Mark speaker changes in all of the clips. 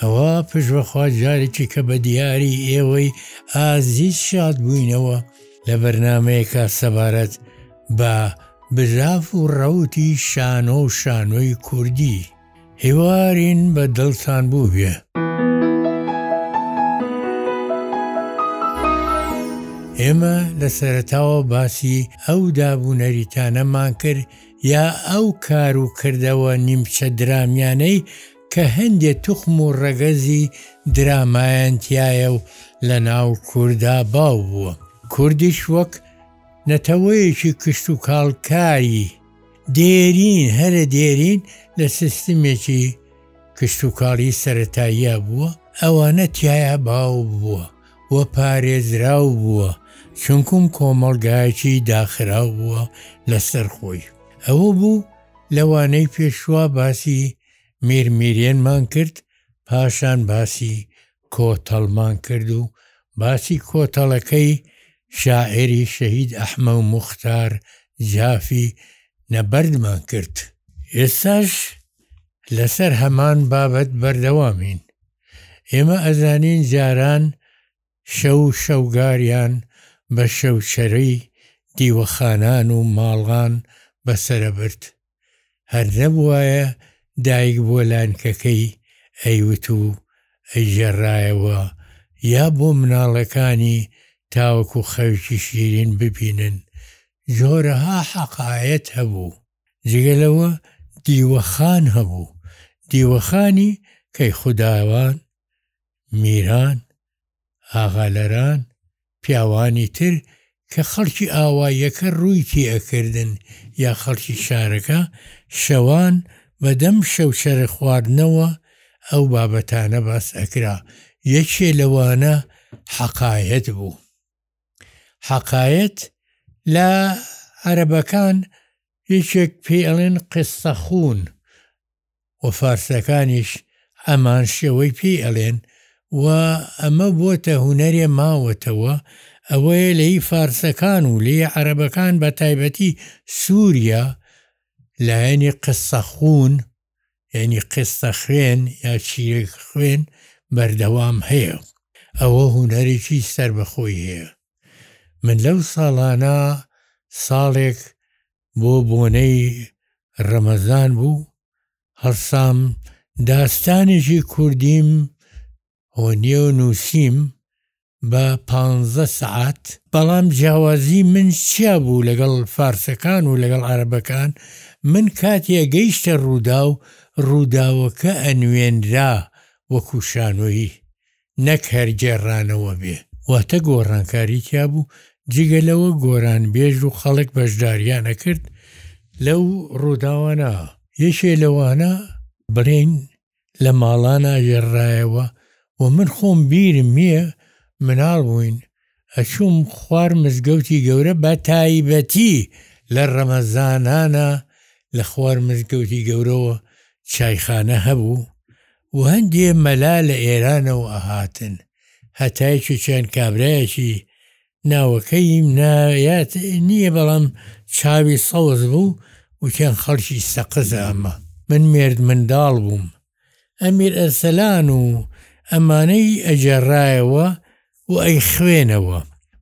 Speaker 1: ئەوا پشت بەخوا جارێکی کە بە دیاری ئێوەی ئازیز شاد بووینەوە لە بەرنامەیەکا سەبارەت بە بزاف و ڕەوتی شانۆ و شانۆی کوردی. هیوارین بە دڵتان بووبێ. ئێمە لە سەرەتاوە باسی ئەو داب و نەریتانەمان کرد یا ئەو کار و کردەوە نیمچە درامیانەی کە هەندێ توخم و ڕەگەزی درامایان تیایە و لە ناو کوردا باو بووە. کوردیش وەک نەتەوەیەکی کشتوکاڵکاری دێرین هەرە دێرین لە سیستمێکی کشتوکاڵی سەرەتاییا بووە، ئەوانە تیایا باو بووە و پارێزراو بووە، چونکوم کۆمەڵگایەکی داخراو بووە لەسەر خۆی. ئەوە بوو لەوانەی پێشوا باسی میرمیرێنمان کرد، پاشان باسی کۆتەڵمان کرد و باسی کۆتەڵەکەی شاعیری شەهید ئەحمە و موختار جافی نەبەردمان کرد. ئێستاش لەسەر هەمان بابەت بەردەوامین. ئێمە ئەزانین جاران شەو و شەوگاریان بە شەوچەرەی دیوەخانان و ماڵان بەسەرەبرد. هەر نەبوایە دایک بۆ لانکەکەی ئەیوت و ئەیگێڕایەوە یا بۆ مناڵەکانی تاوەکو خەوێکی شیرین ببینن، جۆرەها حەقایەت هەبوو. جگە لەوە دیوەخان هەبوو، دیوەخانی کەیخوداوان، میران، ئاغا لەران، پیاوانی تر کە خەڵکی ئاواییەکە ڕووی تێئەکردن یا خەڵکی شارەکە، شەوان بە دەم شەوچەرخ خواردنەوە ئەو بابەتانە باس ئەکرا، یەکێ لەوانە حەقایەت بوو. حەقایەت لە عەرەبەکان یەکێک پێی ئەڵێن قصەخوون. و فارسەکانیش هەمان شێوەی پێی ئەلێن و ئەمە بۆتە هونەرێ ماوەتەوە ئەوەیە لەی فارسەکان و لەی عەرەبەکان بە تایبەتی سوریا لایەنی قسە خوون یانی قسە خوێن یا چیرێک خوێن بەردەوام هەیە ئەوە هونەرێکی سەربەخۆی هەیە من لەو ساڵانە ساڵێک بۆ بۆنەی ڕەمەزان بوو هەڵسام داستانێکی کوردیم هۆنیە و نووسیم بە پانزە سەعات، بەڵام جیاوازی من چیا بوو لەگەڵ فارسەکان و لەگەڵ عەرەبەکان، من کاتێ گەیشتە ڕووداو، ڕووداوەکە ئەنوێنرا وەکوو شانۆیی، نەک هەر گێڕانەوە بێ واتە گۆڕانکاری تیا بوو، جگە لەوە گۆرانبێژ و خەڵک بەشداریان ئەکرد لەو ڕووداوانە، یەکێ لەوانە بڵێین لە ماڵانا گێڕرایەوە و من خۆم بیرم نییە مناڵ بووین ئەچووم خوار مزگەوتی گەورە بە تایبەتی لە ڕەمەزانانا لە خوار مزگەوتی گەورەوە چایخانە هەبوو و هەندێ مەلا لە ئێرانەوە ئەهاتن هەتای چوچیان کابرایەکی ناوەکەیم نا یاد نییە بەڵام چاوی سەوز بوو وتیان خەڵکی سەقزە ئەمە من مێرد منداڵ بووم ئەمیر ئەرسەلان و ئەمانەی ئەگێڕایەوە و ئەیخوێنەوە،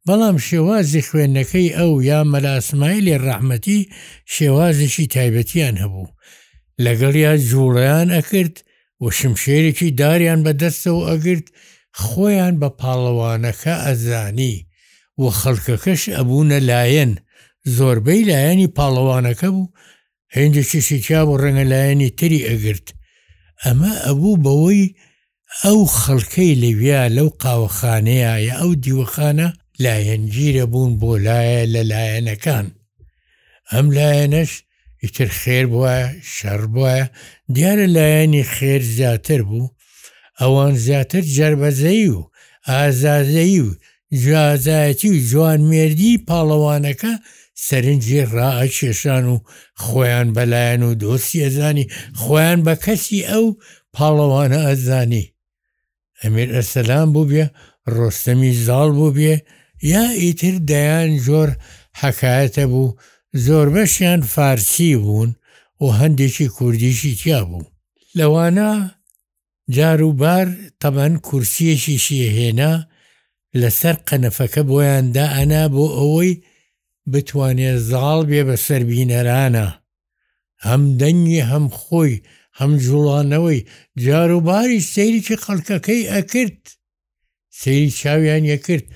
Speaker 1: بەڵام شێوازی خوێندنەکەی ئەو یا مەلا ئیسماعیلی ڕەحمەتی شێوازێکی تایبەتیان هەبوو، لەگەڵیا جووڵەیان ئەکرد و شمشێرێکی داریان بە دەستەوە ئەگرت، خۆیان بە پاڵەوانەکە ئەزانی و خەڵکەکەش ئەبوونە لایەن، زۆربەی لایەنی پاڵەوانەکە بوو، هێندێکیشی تیابوو ڕەنگە لایەنی تری ئەگرت ئەمە ئەبوو بەوەی ئەو خەڵکەی لەویا لەو قاوەخانەیە یا ئەو دیوەخانە لایەنگیرە بوون بۆ لایە لە لایەنەکان ئەم لایەنەش ئیتر خێر بواە شەڕ بواە دیارە لایەنی خێر زیاتر بوو ئەوان زیاتر جربەزەی و ئازازەی و جیازایەتی و جوانمێردی پاڵەوانەکە سەرنجی ڕائەکێشان و خۆیان بەلایەن و دۆستی ئەزانی خۆیان بە کەسی ئەو پاڵەوانە ئەزانی ئەمیر ئەرسەلان بوو بێ ڕۆستەمی زاڵ بوو بێ یا ئیتر دەیان جۆر حەکایەتە بوو زۆربەشیان فارسی بوون و هەندێکی کوردیشی تیا بوو لەوانە جار و بار تەبەن کورسیەکیشی هێنا لەسەر قەنەفەکە بۆیان دائەنا بۆ ئەوەی بتوانێ زاڵ بێ بە سەر بینەرانا. هەم دەنگی هەم خۆی هەم جوڵانەوەی جار و باریش سەیرکی خەڵکەکەی ئەکرد. سەیری چاویان یەکرد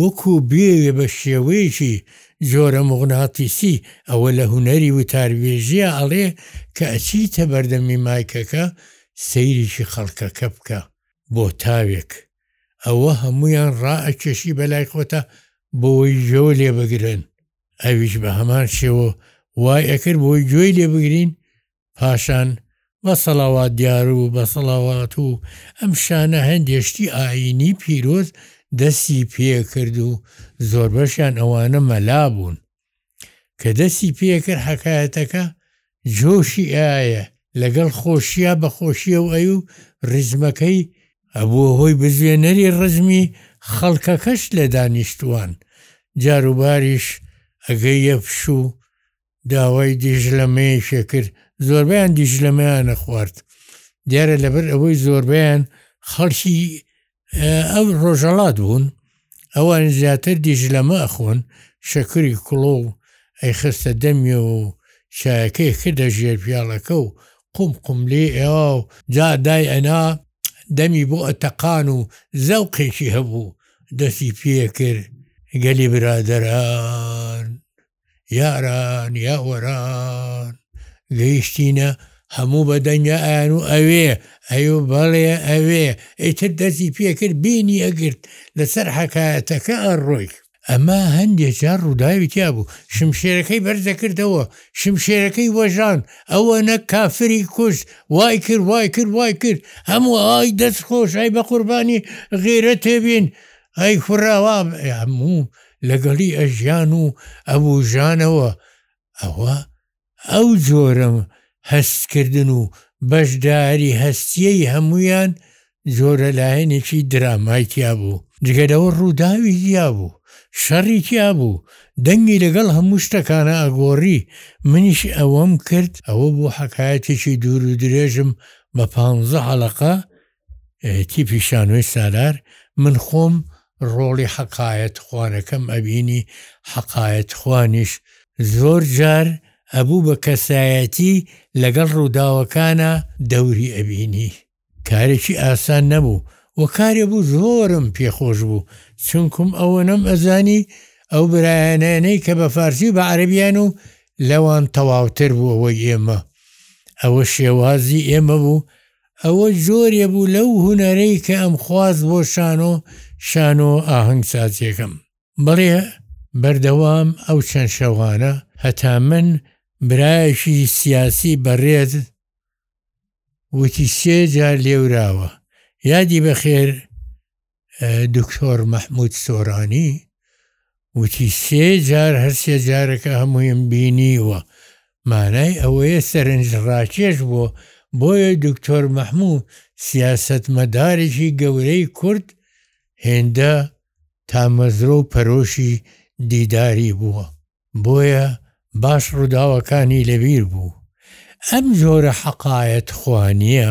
Speaker 1: وەکو بێوێ بە شێوەیەکی جۆرە موغناتیسی ئەوە لە هونەری وتاربێژیە ئەڵێ کە ئەچیتە بەردەمی مایکەکە سەیرێکی خەڵکەکە بکە بۆ تاوێک ئەوە هەمویان ڕائەکێشی بەلای خۆتا بۆی ژۆ لێ بگرن ئەویش بە هەمان شێوە وای ئەکرد بۆی گوێی لێ بگرین پاشان بە سەڵاوات دیار و بە سەڵاوات و ئەم شانە هەندێ شتی ئایینی پیرۆز دەستی پێ کرد و زۆربەشیان ئەوانە مەلا بوون کە دەستی پێ کرد حەکایەتەکە جۆشی ئایە لەگەڵ خۆشیا بە خۆشییە و ئەی و ڕیزمەکەی ئەبووە هۆی بزوێنەری ڕزمی خەڵکەکەش لە دانیشتووان جاروباریش ئەگەیە پشوو داوای دیژلەمەیەکێ کرد زۆربەیان دیژلەمەیانە خوارد دیارە لەبەر ئەوەی زۆربیان خەڵکی ئەو ڕۆژەڵات بوون ئەوان زیاتر دیژلەمە ئەخۆن شەکری کوڵۆ و ئەی خستە دەمیەوە و شایەکەی کردە ژێر پیاڵەکە و قوم قوم لێ ئێوا و جا دای ئەنا دەمی بۆ ئەتەقان و زەوقێکی هەبوو دەستی پێکرد گەلی برادەران یاران یا وەران گەیشتینە هەموو بە دەنگە ئایان و ئەوێ ئەیو بەڵێ ئەوێ ئیتر دەستی پێکرد بینی ئەگرت لەسەر حەکایەتەکە ئەڕۆی ئەمە هەندێک جار ڕووداوی تیا بوو شمشێرەکەی بەرزەکردەوە شمشێرەکەی وەژان ئەوە نەک کافری کوشت وای کرد وای کرد وای کرد هەموو ئای دەست خۆشای بە قوربانی غێرە تێبین ئەی خورا وا هەموو لەگەڵی ئەژیان و ئەوژانەوە ئەوە ئەو جۆرە هەستکردن و بەشداری هەستیەی هەموویان جۆرە لایەنێکی درامای تیا بوو جگە لەوە ڕووداوی جیا بوو شەڕی تیا بوو دەنگی لەگەڵ هەموو شتەکانە ئەگۆڕی منیش ئەوەم کرد ئەوە بوو حەکایەتێکی دوور و درێژم بە پانزە حەڵەقە تیپی شانۆی سالار من خۆم ڕۆڵی حەقایەت خوانەکەم ئەبینی حەقایەت خوانیش زۆر جار ئەبوو بە کەسایەتی لەگەڵ ڕووداوەکانە دەوری ئەبینی کارێکی ئاسان نەبوو و کارێ بوو زۆرم پێخۆش بوو چونکم ئەوە نەم ئەزانی ئەو برایانانەی کە بە فارسی و بە عەربیان و لەوان تەواوتر بوو ئەوەی ئێمە ئەوە شێوازی ئێمە بوو ئەوە جۆرێ بوو لەو هونەرەی کە ئەمخواست بۆ شانۆ شانۆ ئاهەنگسازیەکەم بڵێ بەردەوام ئەو چەند شەوانە هەتا من برایەکی سیاسی بەڕێز وتی سێ جار لێوراوە یادی بەخێر دکتۆر مەحمود سۆرانی وتی سێ جار هەر سێ جارەکە هەموویم بینیوە مانای ئەوەیە سەرنج ڕاکێش بووە بۆیە دکتۆر مەحموو سیاسەتمەدارێکی گەورەی کورد هێندە تامەزرۆ و پەرۆشی دیداری بووە بۆیە باش ڕووداوەکانی لەبیر بوو ئەم جۆرە حەقایەت خوانیە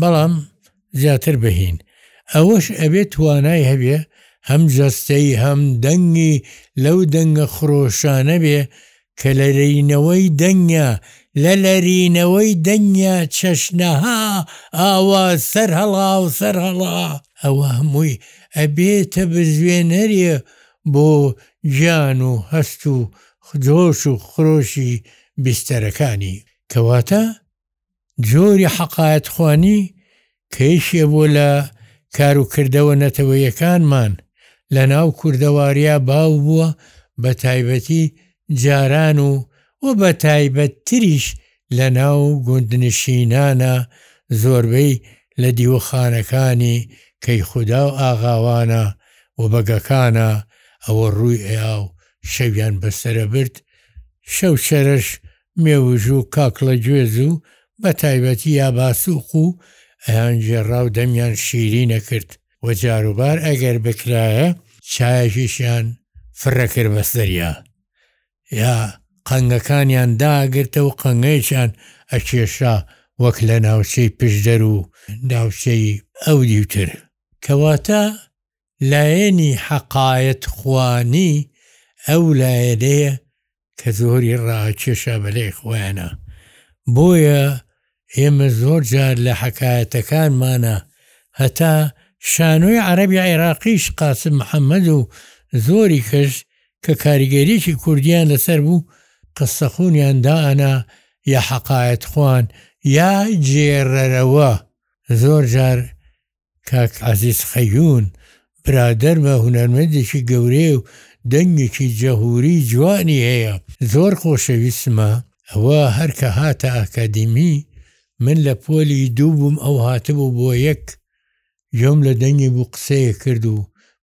Speaker 1: بەڵام زیاتر بەهین ئەوەش ئەبێ توانای هەبێ هەم جەستەی هەم دەنگی لەو دەنگە خرۆشانە بێ کە لەرینەوەی دەنگیا لە لەرینەوەی دەنگیا چەشنەها ئاواز سەرهەڵا و سەرهەڵا ئەوە هەمووی ئەبێتە بزوێنەرێ بۆ گیان و هەست و جۆش و خرۆشی بیستەرەکانی کەواتە جۆری حەقایەتخوانی کە یەکێ بووە لە کار و کردەوە نەتەوەییەکانمان لە ناو کوردەواریا باو بووە بە تایبەتی جاران و و بە تایبەت تریش لە ناو گوندنشینانە زۆربەی لە دیوەخانەکانی کەیخودا و ئاغاوانە و بەگەکانە ئەوە ڕووی ئەیا و شەویان بەسەرە برد شەو چەرەش مێوژوو کاکڵە گوێز و بە تایبەتی یا باسووق و ئەیان گێڕا و دەمیان شیرین ئەکرد و جاروبار ئەگەر بکرایە چایەکیشیان فڕ ئەکرد بە سەریا یا قەنگەکانیان دا ئەگرتە و قەنگەیەکیان ئەکێشا وەک لە ناوچەی پشدەر و ناوچەی ئەودیوتر. کەواتە لایەنی حەقایەت خوانی ئەو لایەنەیە کە زۆری ڕاکێشا بە لای خۆیانا بۆیە ئێمە زۆر جار لە حەکایەتەکانمانا هەتا شانۆی عەرەبی عێراقیش قاسم محەمەد و زۆری کەش کە کاریگەریەکی کوردیان لەسەر بوو قسە خوونیان دائەنا یا حەقایەت خوان یا گێڕەرەوە زۆر جار کاک عەزیز قەیوون برادەرمە هونەرمەندێکی گەورەیە و دەنگێکی جهوری جوانی هەیە زۆر خۆشەویستمە ئەوە هەر کە هاتە ئاکادیمی من لە پۆلی دوو بووم ئەو هاتبوو بۆ یەک گوێم لە دەنگی بوو قسەیەک کرد و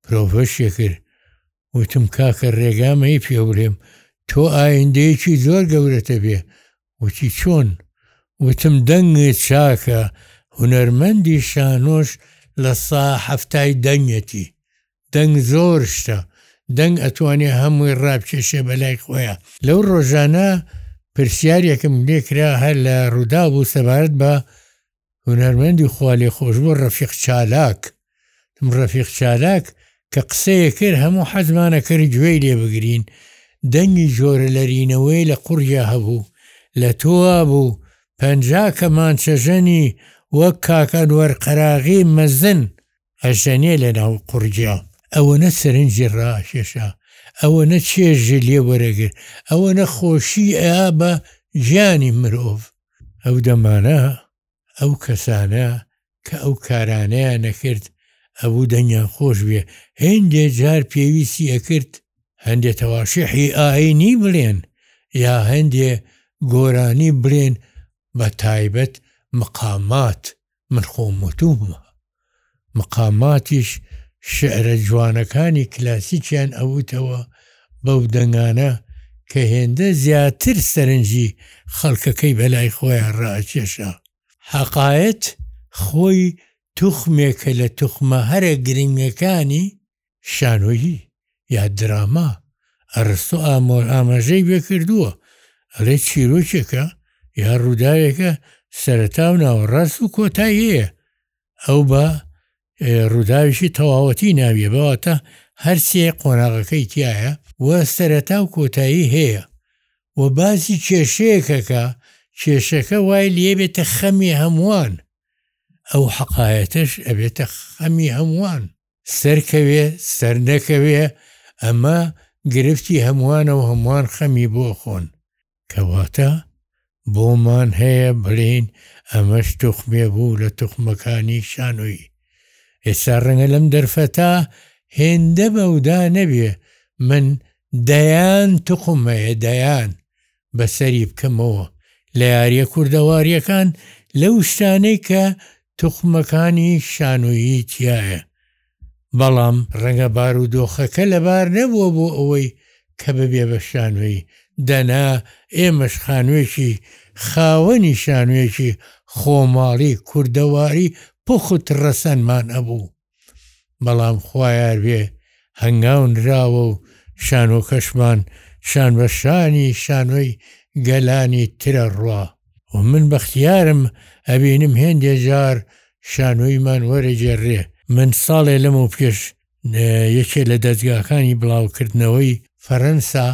Speaker 1: پرۆڤەشی کرد وتم کاکە رێگامە ی پێ بلێم تۆ ئایندەیەکی زۆر گەورەتە بێ وتی چۆن؟ وتم دەنگت چاکە، هونەرمەندی شانۆش لە سا حەفتای دەنگێتی، دەنگ زۆر شتە، دەنگ ئەتوانێ هەمووی ڕابکێشێ بەلای خۆیا. لەو ڕۆژانە پرسیارێکم لێ کرا هەر لە ڕووداو بوو سەبارەت بە هونەرمەندی خوالێخۆشبوو ڕەفیق چالاک تم ڕەفیق چالاک کە قسەیەک کرد هەموو حەزمان ئەکرد گوێی لێ بگرین دەنگی جۆرە لەرینەوەی لە قوڕیا هەبوو لە تۆ وابوو پەنجا کەمانچەژەنی وەک کاک ئەنوەر قەراغی مەزن ئەژەنێ لە ناو قوڕگیا. ئەوەنە سەرنجی ڕاکێشا، ئەوەنە چێژی لێ وەرەگر، ئەوەنە خۆشی ئەیا بە گیانی مرۆڤ. ئەو دەمانە، ئەو کەسانە کە ئەو کارانەیان ئەکرد، ئەبوو دەنگیان خۆش بێ، هێندێ جار پێویستی ئەکرد هەندێ تەواشیحی ئایینی بڵێن یا هەندێ گۆرانی بڵێن بە تایبەت مقامات من خۆم وتومە مقاماتیش شعرە جوانەکانی کلاسیکیان ئەوتەوە بەو دەنگانە کە هێندە زیاتر سەرنجی خەڵکەکەی بەلای خۆیان ڕاکێشا حەقایەت خۆی توخمێکە لە توخمە هەرە گرنگەکانی شانۆیی یا دراما، ئەرستۆ ئاماژەی بێ کردووە، ئەڵێ چیرۆکێکە یا ڕووداوێکە سەرەتا و ناوەڕاست و کۆتایی هەیە، ئەو بە ڕووداوێکی تەواوەتی ناویە بەواتە هەرسێ قۆناغەکەی تایە و سەرەتا و کۆتایی هەیە و باسی کێشەیەکەکە کێشەکە وای لێ بێتە خەمی هەمووان ئەو حەقایەتەش ئەبێتە خەمی هەمووان. سەرکەوێ سەرنەکەوێ ئەمە گرفتی هەموانە و هەموان خەمی بۆ ئەخۆن. کەواتە بۆمان هەیە بڵێین ئەمەش توخمێ بوو لە توخمەکانی شانۆی ئێستا ڕەنگە لەم دەرفەتا هێندە مەودا نەبێ من دەیان توخم هەیە دەیان بەسەری بکەمەوە لە یاریە کوردەواریەکان لەو شتانەی کە توخمەکانی شانۆیی تیایە بەڵام ڕەنگە بارودۆخەکە لەبار نەبووە بۆ ئەوەی کە ببێ بە شانۆیی دەنا ئێمەش خانوێکی خاوەنی شانوێکی خۆماڵی کوردەواری پوخت ڕەسەنمان ئەبوو بەڵام خوایاربێ هەنگاو نراوە و شانۆکەشمان شان بە شانی شانۆی گەلانی ترە ڕوا و من بەختیارم ئەبینم هێندێ جار شانۆیمان وەرەگێڕرێ من ساڵێ لەمە و پێش لە یەکێ لە دەزگاکانی بڵاوکردنەوەی فەرەنسا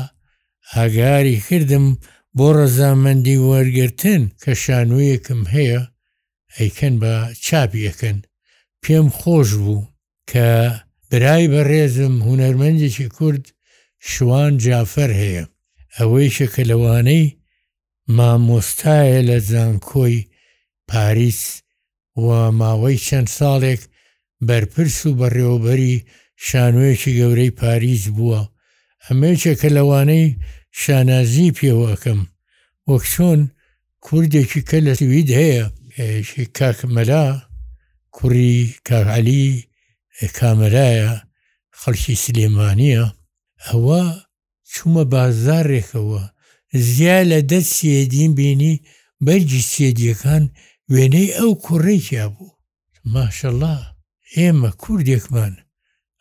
Speaker 1: ئاگاری کردم بۆ ڕەزامەندی وەرگرتن کە شانۆیەکم هەیە ئەیکەن بە چاپی ئەکەن پێم خۆش بوو کە برای بەڕێزم هونەرمەندێکی کورد شوان جافەر هەیە ئەوەیشە کە لەوانەی مامۆستایە لە زانکۆی پاریس و ماوەی چەند ساڵێک بەرپرس و بەڕێوەبەری شانۆیەکی گەورەی پاریس بووە، ئەمە یەکێکە لەوانەی شانازیی پێوە ئەکەم، وەک چۆن کوردێکی کە لە سوید هەیە، کاک مەلا کوڕی کاک عەلی کامەرایە خەڵکی سلێمانییە، ئەوە چوومە بازاڕێکەوە زیا لە دە سیدیم بینی بەرگی سیدییەکان وێنەی ئەو کوڕەی تیا بوو، ماشەڵا ئێمە کوردێکمان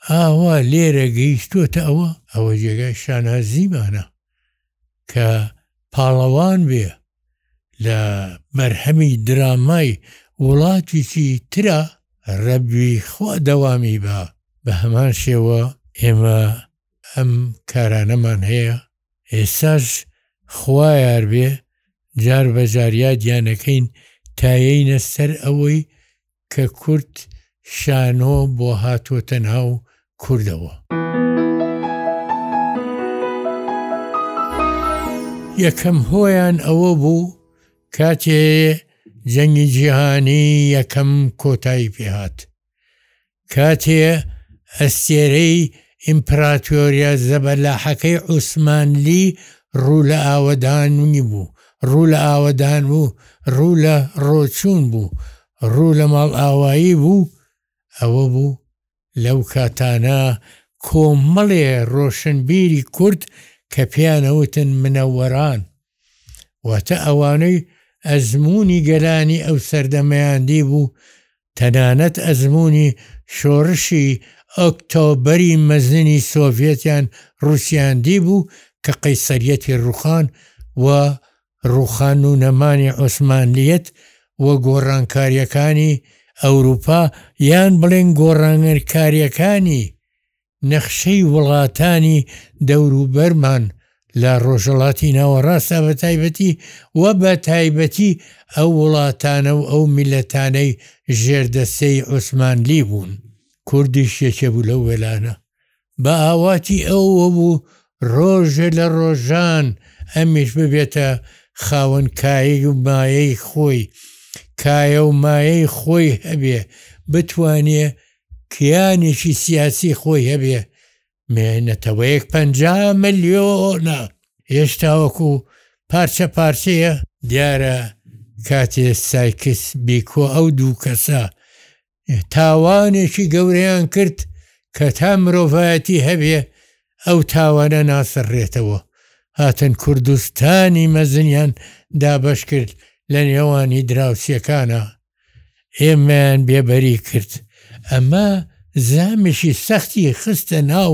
Speaker 1: ئاوا لێرە گەیشتۆتە ئەوە ئەوە جێگای شانازیمانە کە پاڵەوان بێ لە بەرهەمی درامای وڵاتیکی ترا رەبی خوا دەوامی با بەهەمان شێوە ئێمە ئەم کارانەمان هەیە ئێستاش خوا یار بێ جار بە جار یادیان ئەکەین تایەینە سەر ئەوەی کە کورد شانۆ بۆ هاتۆتە ناو کوردەوە. یەکەم هۆیان ئەوە بوو کاتێ جەنگی جیهانی یەکەم کۆتایی پێ هات، کاتێ ئەستێرەی ئیمپراتۆریە زەبەلاحەکەی عوسمانلی ڕوو لە ئاوەدانی بوو، ڕوو لە ئاوەدان بوو، ڕوو لە ڕۆچوون بوو، ڕوو لە ماڵئاوایی بوو، ئەوە بوو لەو کاتانە کۆمەڵێ ڕۆشنبیری کورد کە پێیان ئەوتن منەوەران، واتە ئەوانەی ئەزموونی گەلانی ئەو سەردەمەیان دیبوو، تەنانەت ئەزموونی شۆڕشی ئۆکتۆبەری مەزنی سۆڤیەتیان ڕووسیان دیبوو کە قەیسەریەتی ڕووخان و ڕووخان و نەمانی عوسمانلیەت و گۆڕانکارییەکانی ئەوروپا یان بڵێین گۆڕانکارییەکانی نەخشەی وڵاتانی دەوروبەرمان لە ڕۆژهەڵاتی ناوەڕاستدا بەتایبەتی و بە تایبەتی ئەو وڵاتانە و ئەو میللەتانەی ژێر دەستەی عوسمانلی بوون، کوردیش یەکێ بوو لەو وێلانە، بە ئاواتی ئەوە بوو ڕۆژێ لە ڕۆژان ئەمیش ببێتە خاوەن کایەی و مایەی خۆی، کایە و مایەی خۆی هەبێ، بتوانێ کیانێکی سیاسی خۆی هەبێ نەتەوەیەک پ ملیۆنە هێشتاوەکو پارچە پارچەیە دیارە کاتێ سایکس بیکۆ ئەو دوو کەسە تاوانێکی گەورەیان کرد کە تا مرۆڤایەتی هەبێ ئەو تاوانە ناسەڕێتەوە هاتن کوردستانی مەزنیان دابش کرد لە نێوانی دراوسەکانە ئێمەیان بێبەری کرد ئەمە زامێکی سەختی خستە ناو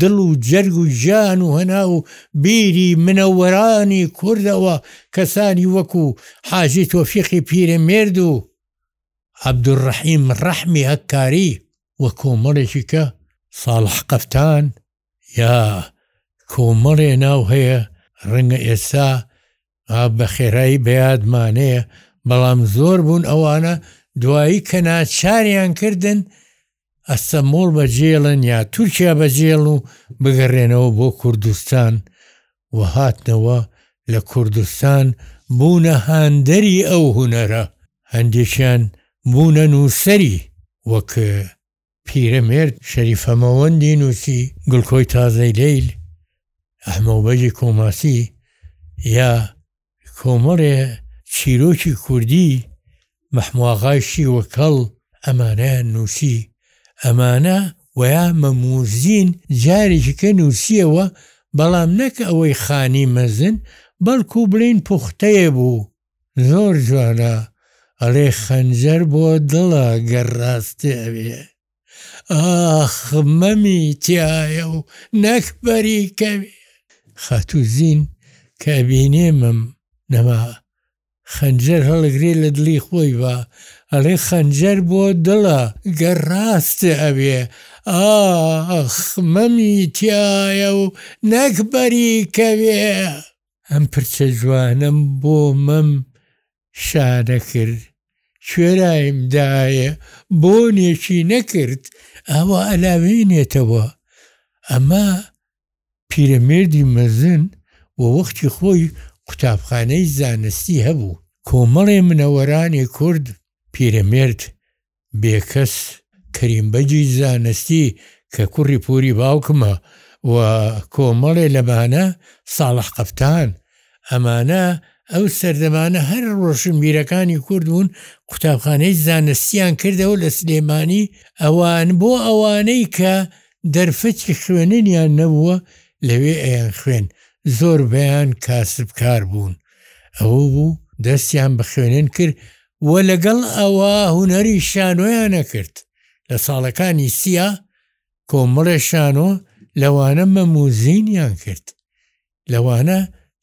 Speaker 1: دڵ و جەرگ و جان و هەنا و بیری منەوەرانی کوردەوە کەسانی وەکو حاجی تۆفیقی پیرەمێرد و عەبدولڕەحیم ڕەحمی هەککاری و کۆمەڵێکی کە ساڵح قەفتان یا کۆمەڵێ ناو هەیە ڕەنگە ئێستا ئا بەخێرایی بەیادمانەیە بەڵام زۆر بوون ئەوانە دوایی کە ناچاریان کردن ئەستەموڵ بە جێڵن یا تورکیا بە جێڵن و بگەڕێنەوە بۆ کوردستان و هاتنەوە لە کوردستان بوونە هاندەری ئەو هونەرە هەندێکیان بوونە نووسەری وەک پیرەمێرد شەریفە مەوەندی نووسی گڵکۆی تازەی لەیل ئەحمەوبەگی کۆماسی یا کۆمەڵێ چیرۆکی کوردی مەحمواغای شیوە کەڵ ئەمانەیان نووسی ئەمانە وەیا مەموزین جارێکی کە نووسیەوە بەڵام نەک ئەوەی خانی مەزن بەڵکوو بڵێین پوختەێ بوو زۆر جوانە ئەڵێ خەنجەر بۆ دڵە گەر ڕاستێ ئەوێ ئاخ مەمی تیایە و نەک بەری کەوێ. خاتوو زین کە ئەبینێ مەم نەما خەنجەر هەڵەگرێ لە دڵی خۆی وا ئەڵێ خەنجەر بۆ دڵە گەر ڕاستێ ئەوێ ئاخ مەمی تیایە و نەک بەری کەوێ. ئەم پرچە جوانەم بۆ مەم شانە کرد کوێرایم دایە بۆنێکی نەکرد ئاوا ئەلاوێنێتەوە ئەمە پیرەمێردی مەزن و وەختی خۆی قوتابخانەی زانستی هەبوو کۆمەڵێ منەوەرانی کورد پیرەمێرد بێکەس کەریم بەگی زانستی کە کوڕی پوری باوکمە و کۆمەڵێ لەمانە ساڵح قەفتان ئەمانە ئەو سەردەمانە هەر ڕۆشنبیرەکانی کورد بوون قوتابخانەی زانستیان کردەوە لە سلێمانی ئەوان بۆ ئەوانەی کە دەرفەتی خوێننیان نەبووە لەوێ ئەیان خوێن زۆر بەیان کاسبکار بوون ئەوە بوو دەستیان بە خوێنن کرد و لەگەڵ ئەوە هونەری شانۆیان ئەکرد لە ساڵەکانی سیا کۆمەڵێ شانۆ لەوانە مەموزینیان کرد لەوانە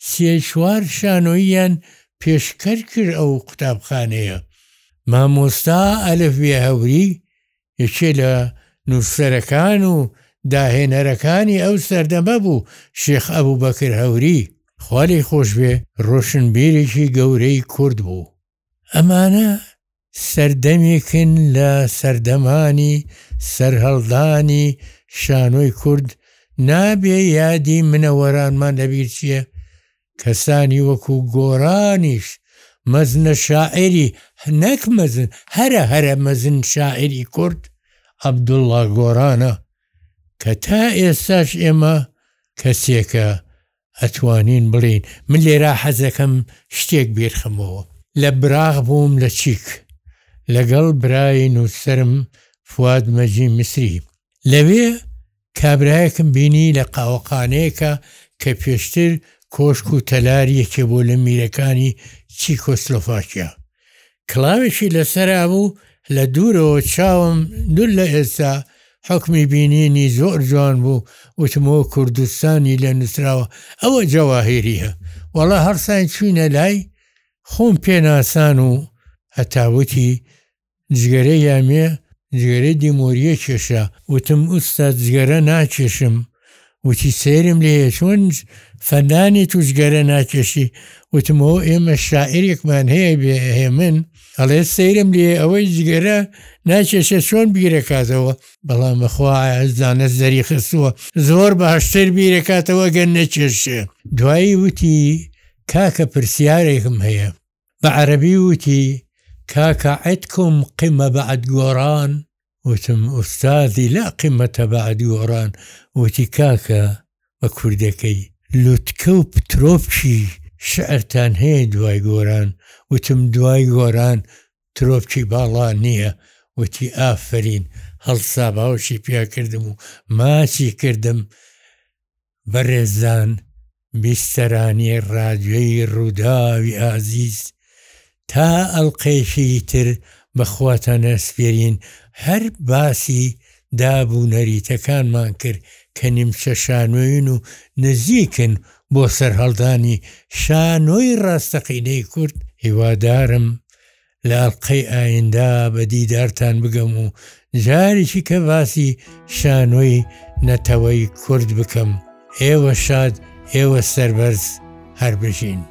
Speaker 1: سێ چوار شانۆییان پێشکەر کرد ئەو قوتابخانەیە مامۆستا ئەلف بێ هەوری یەکێ لە نووسەرەکان و داهێنەرەکانی ئەو سەردەمە بوو شێخ ئەبوبەکر هەوری، خوا لێی خۆش بێ، ڕۆشنبیرێکی گەورەی کورد بوو. ئەمانە سەردەمێکن لە سەردەمانی سەرهەڵدانی شانۆی کورد نابێ یادی منەوەرانمان لەبیر چیە کەسانی وەکو گۆرانیش مەزنە شاعیری نەک مەزن هەرە هەرە مەزن شاعیری کورد عەبدوڵا گۆرانە کە تا ئێستاش ئێمە کەسێکە ئەتوانین بڵێین من لێرا حەزەکەم شتێک بیرخەمەوە لە براغ بووم لە چیک لەگەڵ برای نووسەرم فواد مەجی میسری لەوێ کابرایەکم بینی لە قاوەخانەیەکا کە پێشتر کۆشک و تەلار یەکێ بوو لە میرەکانی چیکۆسلۆفاکیا. کڵاوێکی لەسەرا بوو، لە دوورەوە چاوم لول لە ئێستا حوکمی بینینی زۆر جوان بوو، وتمەوە کوردستانی لە نووسراوە ئەوە جەواهیرییە. وەڵا هەڵساین چووینە لای، خۆم پێناسان و هەتا وتی جگەرە یا مێ؟ جگەرەی دیمۆریە کێشا. وتم ئوستاد جگەرە ناکێشم. وتی سەیرم لێیە چۆن فەندانیت و جگەرە ناکێشی؟ وتم هۆ ئێمە شاعیرێکمان هەیە بێ هێمن ئەڵێت سەیرم لێیە ئەوەی جگەرە ناکێشێ چۆن بیرەکاتەوە؟ بەڵام بەخوا ئایەش زانست دەری خستووە زۆر باشتر بیرەکاتەوە گەر نەکێشێ. دوایی وتی کاکە پرسیارێکم هەیە. بە عەرەبی وتی، کاکە عدکم قمە بعد گۆڕان؟ وتم، ئوستاذی لا قمە بعد گۆڕان، وتی، کاکە بە کوردەکەی، لوتکە و پترۆپکی شعرتان هەیە دوای گۆران؟ وتم، دوای گۆران ترۆپکی باڵا نییە، وتی، ئافەرین، هەڵسا باوەشی پیاکردم و ماچی کردم، بەڕێزان بیستەرانی ڕادیۆی ڕووداوی ئازیز تا ئەڵقەیەکی تر بەخواتان ئەسپێرین هەر باسی داب و نەریتەکانمان کرد کە نیمچە شانۆین و نزیکن بۆ سەرهەڵدانی شانۆی ڕاستەقینەی کورد هیوادارم لە ئەڵلقەی ئایندە بە دیدارتان بگەم و جارێکی کە باسی شانۆی نەتەوەی کورد بکەم ئێوە شاد ئێوە سەربەرز هەر بژین.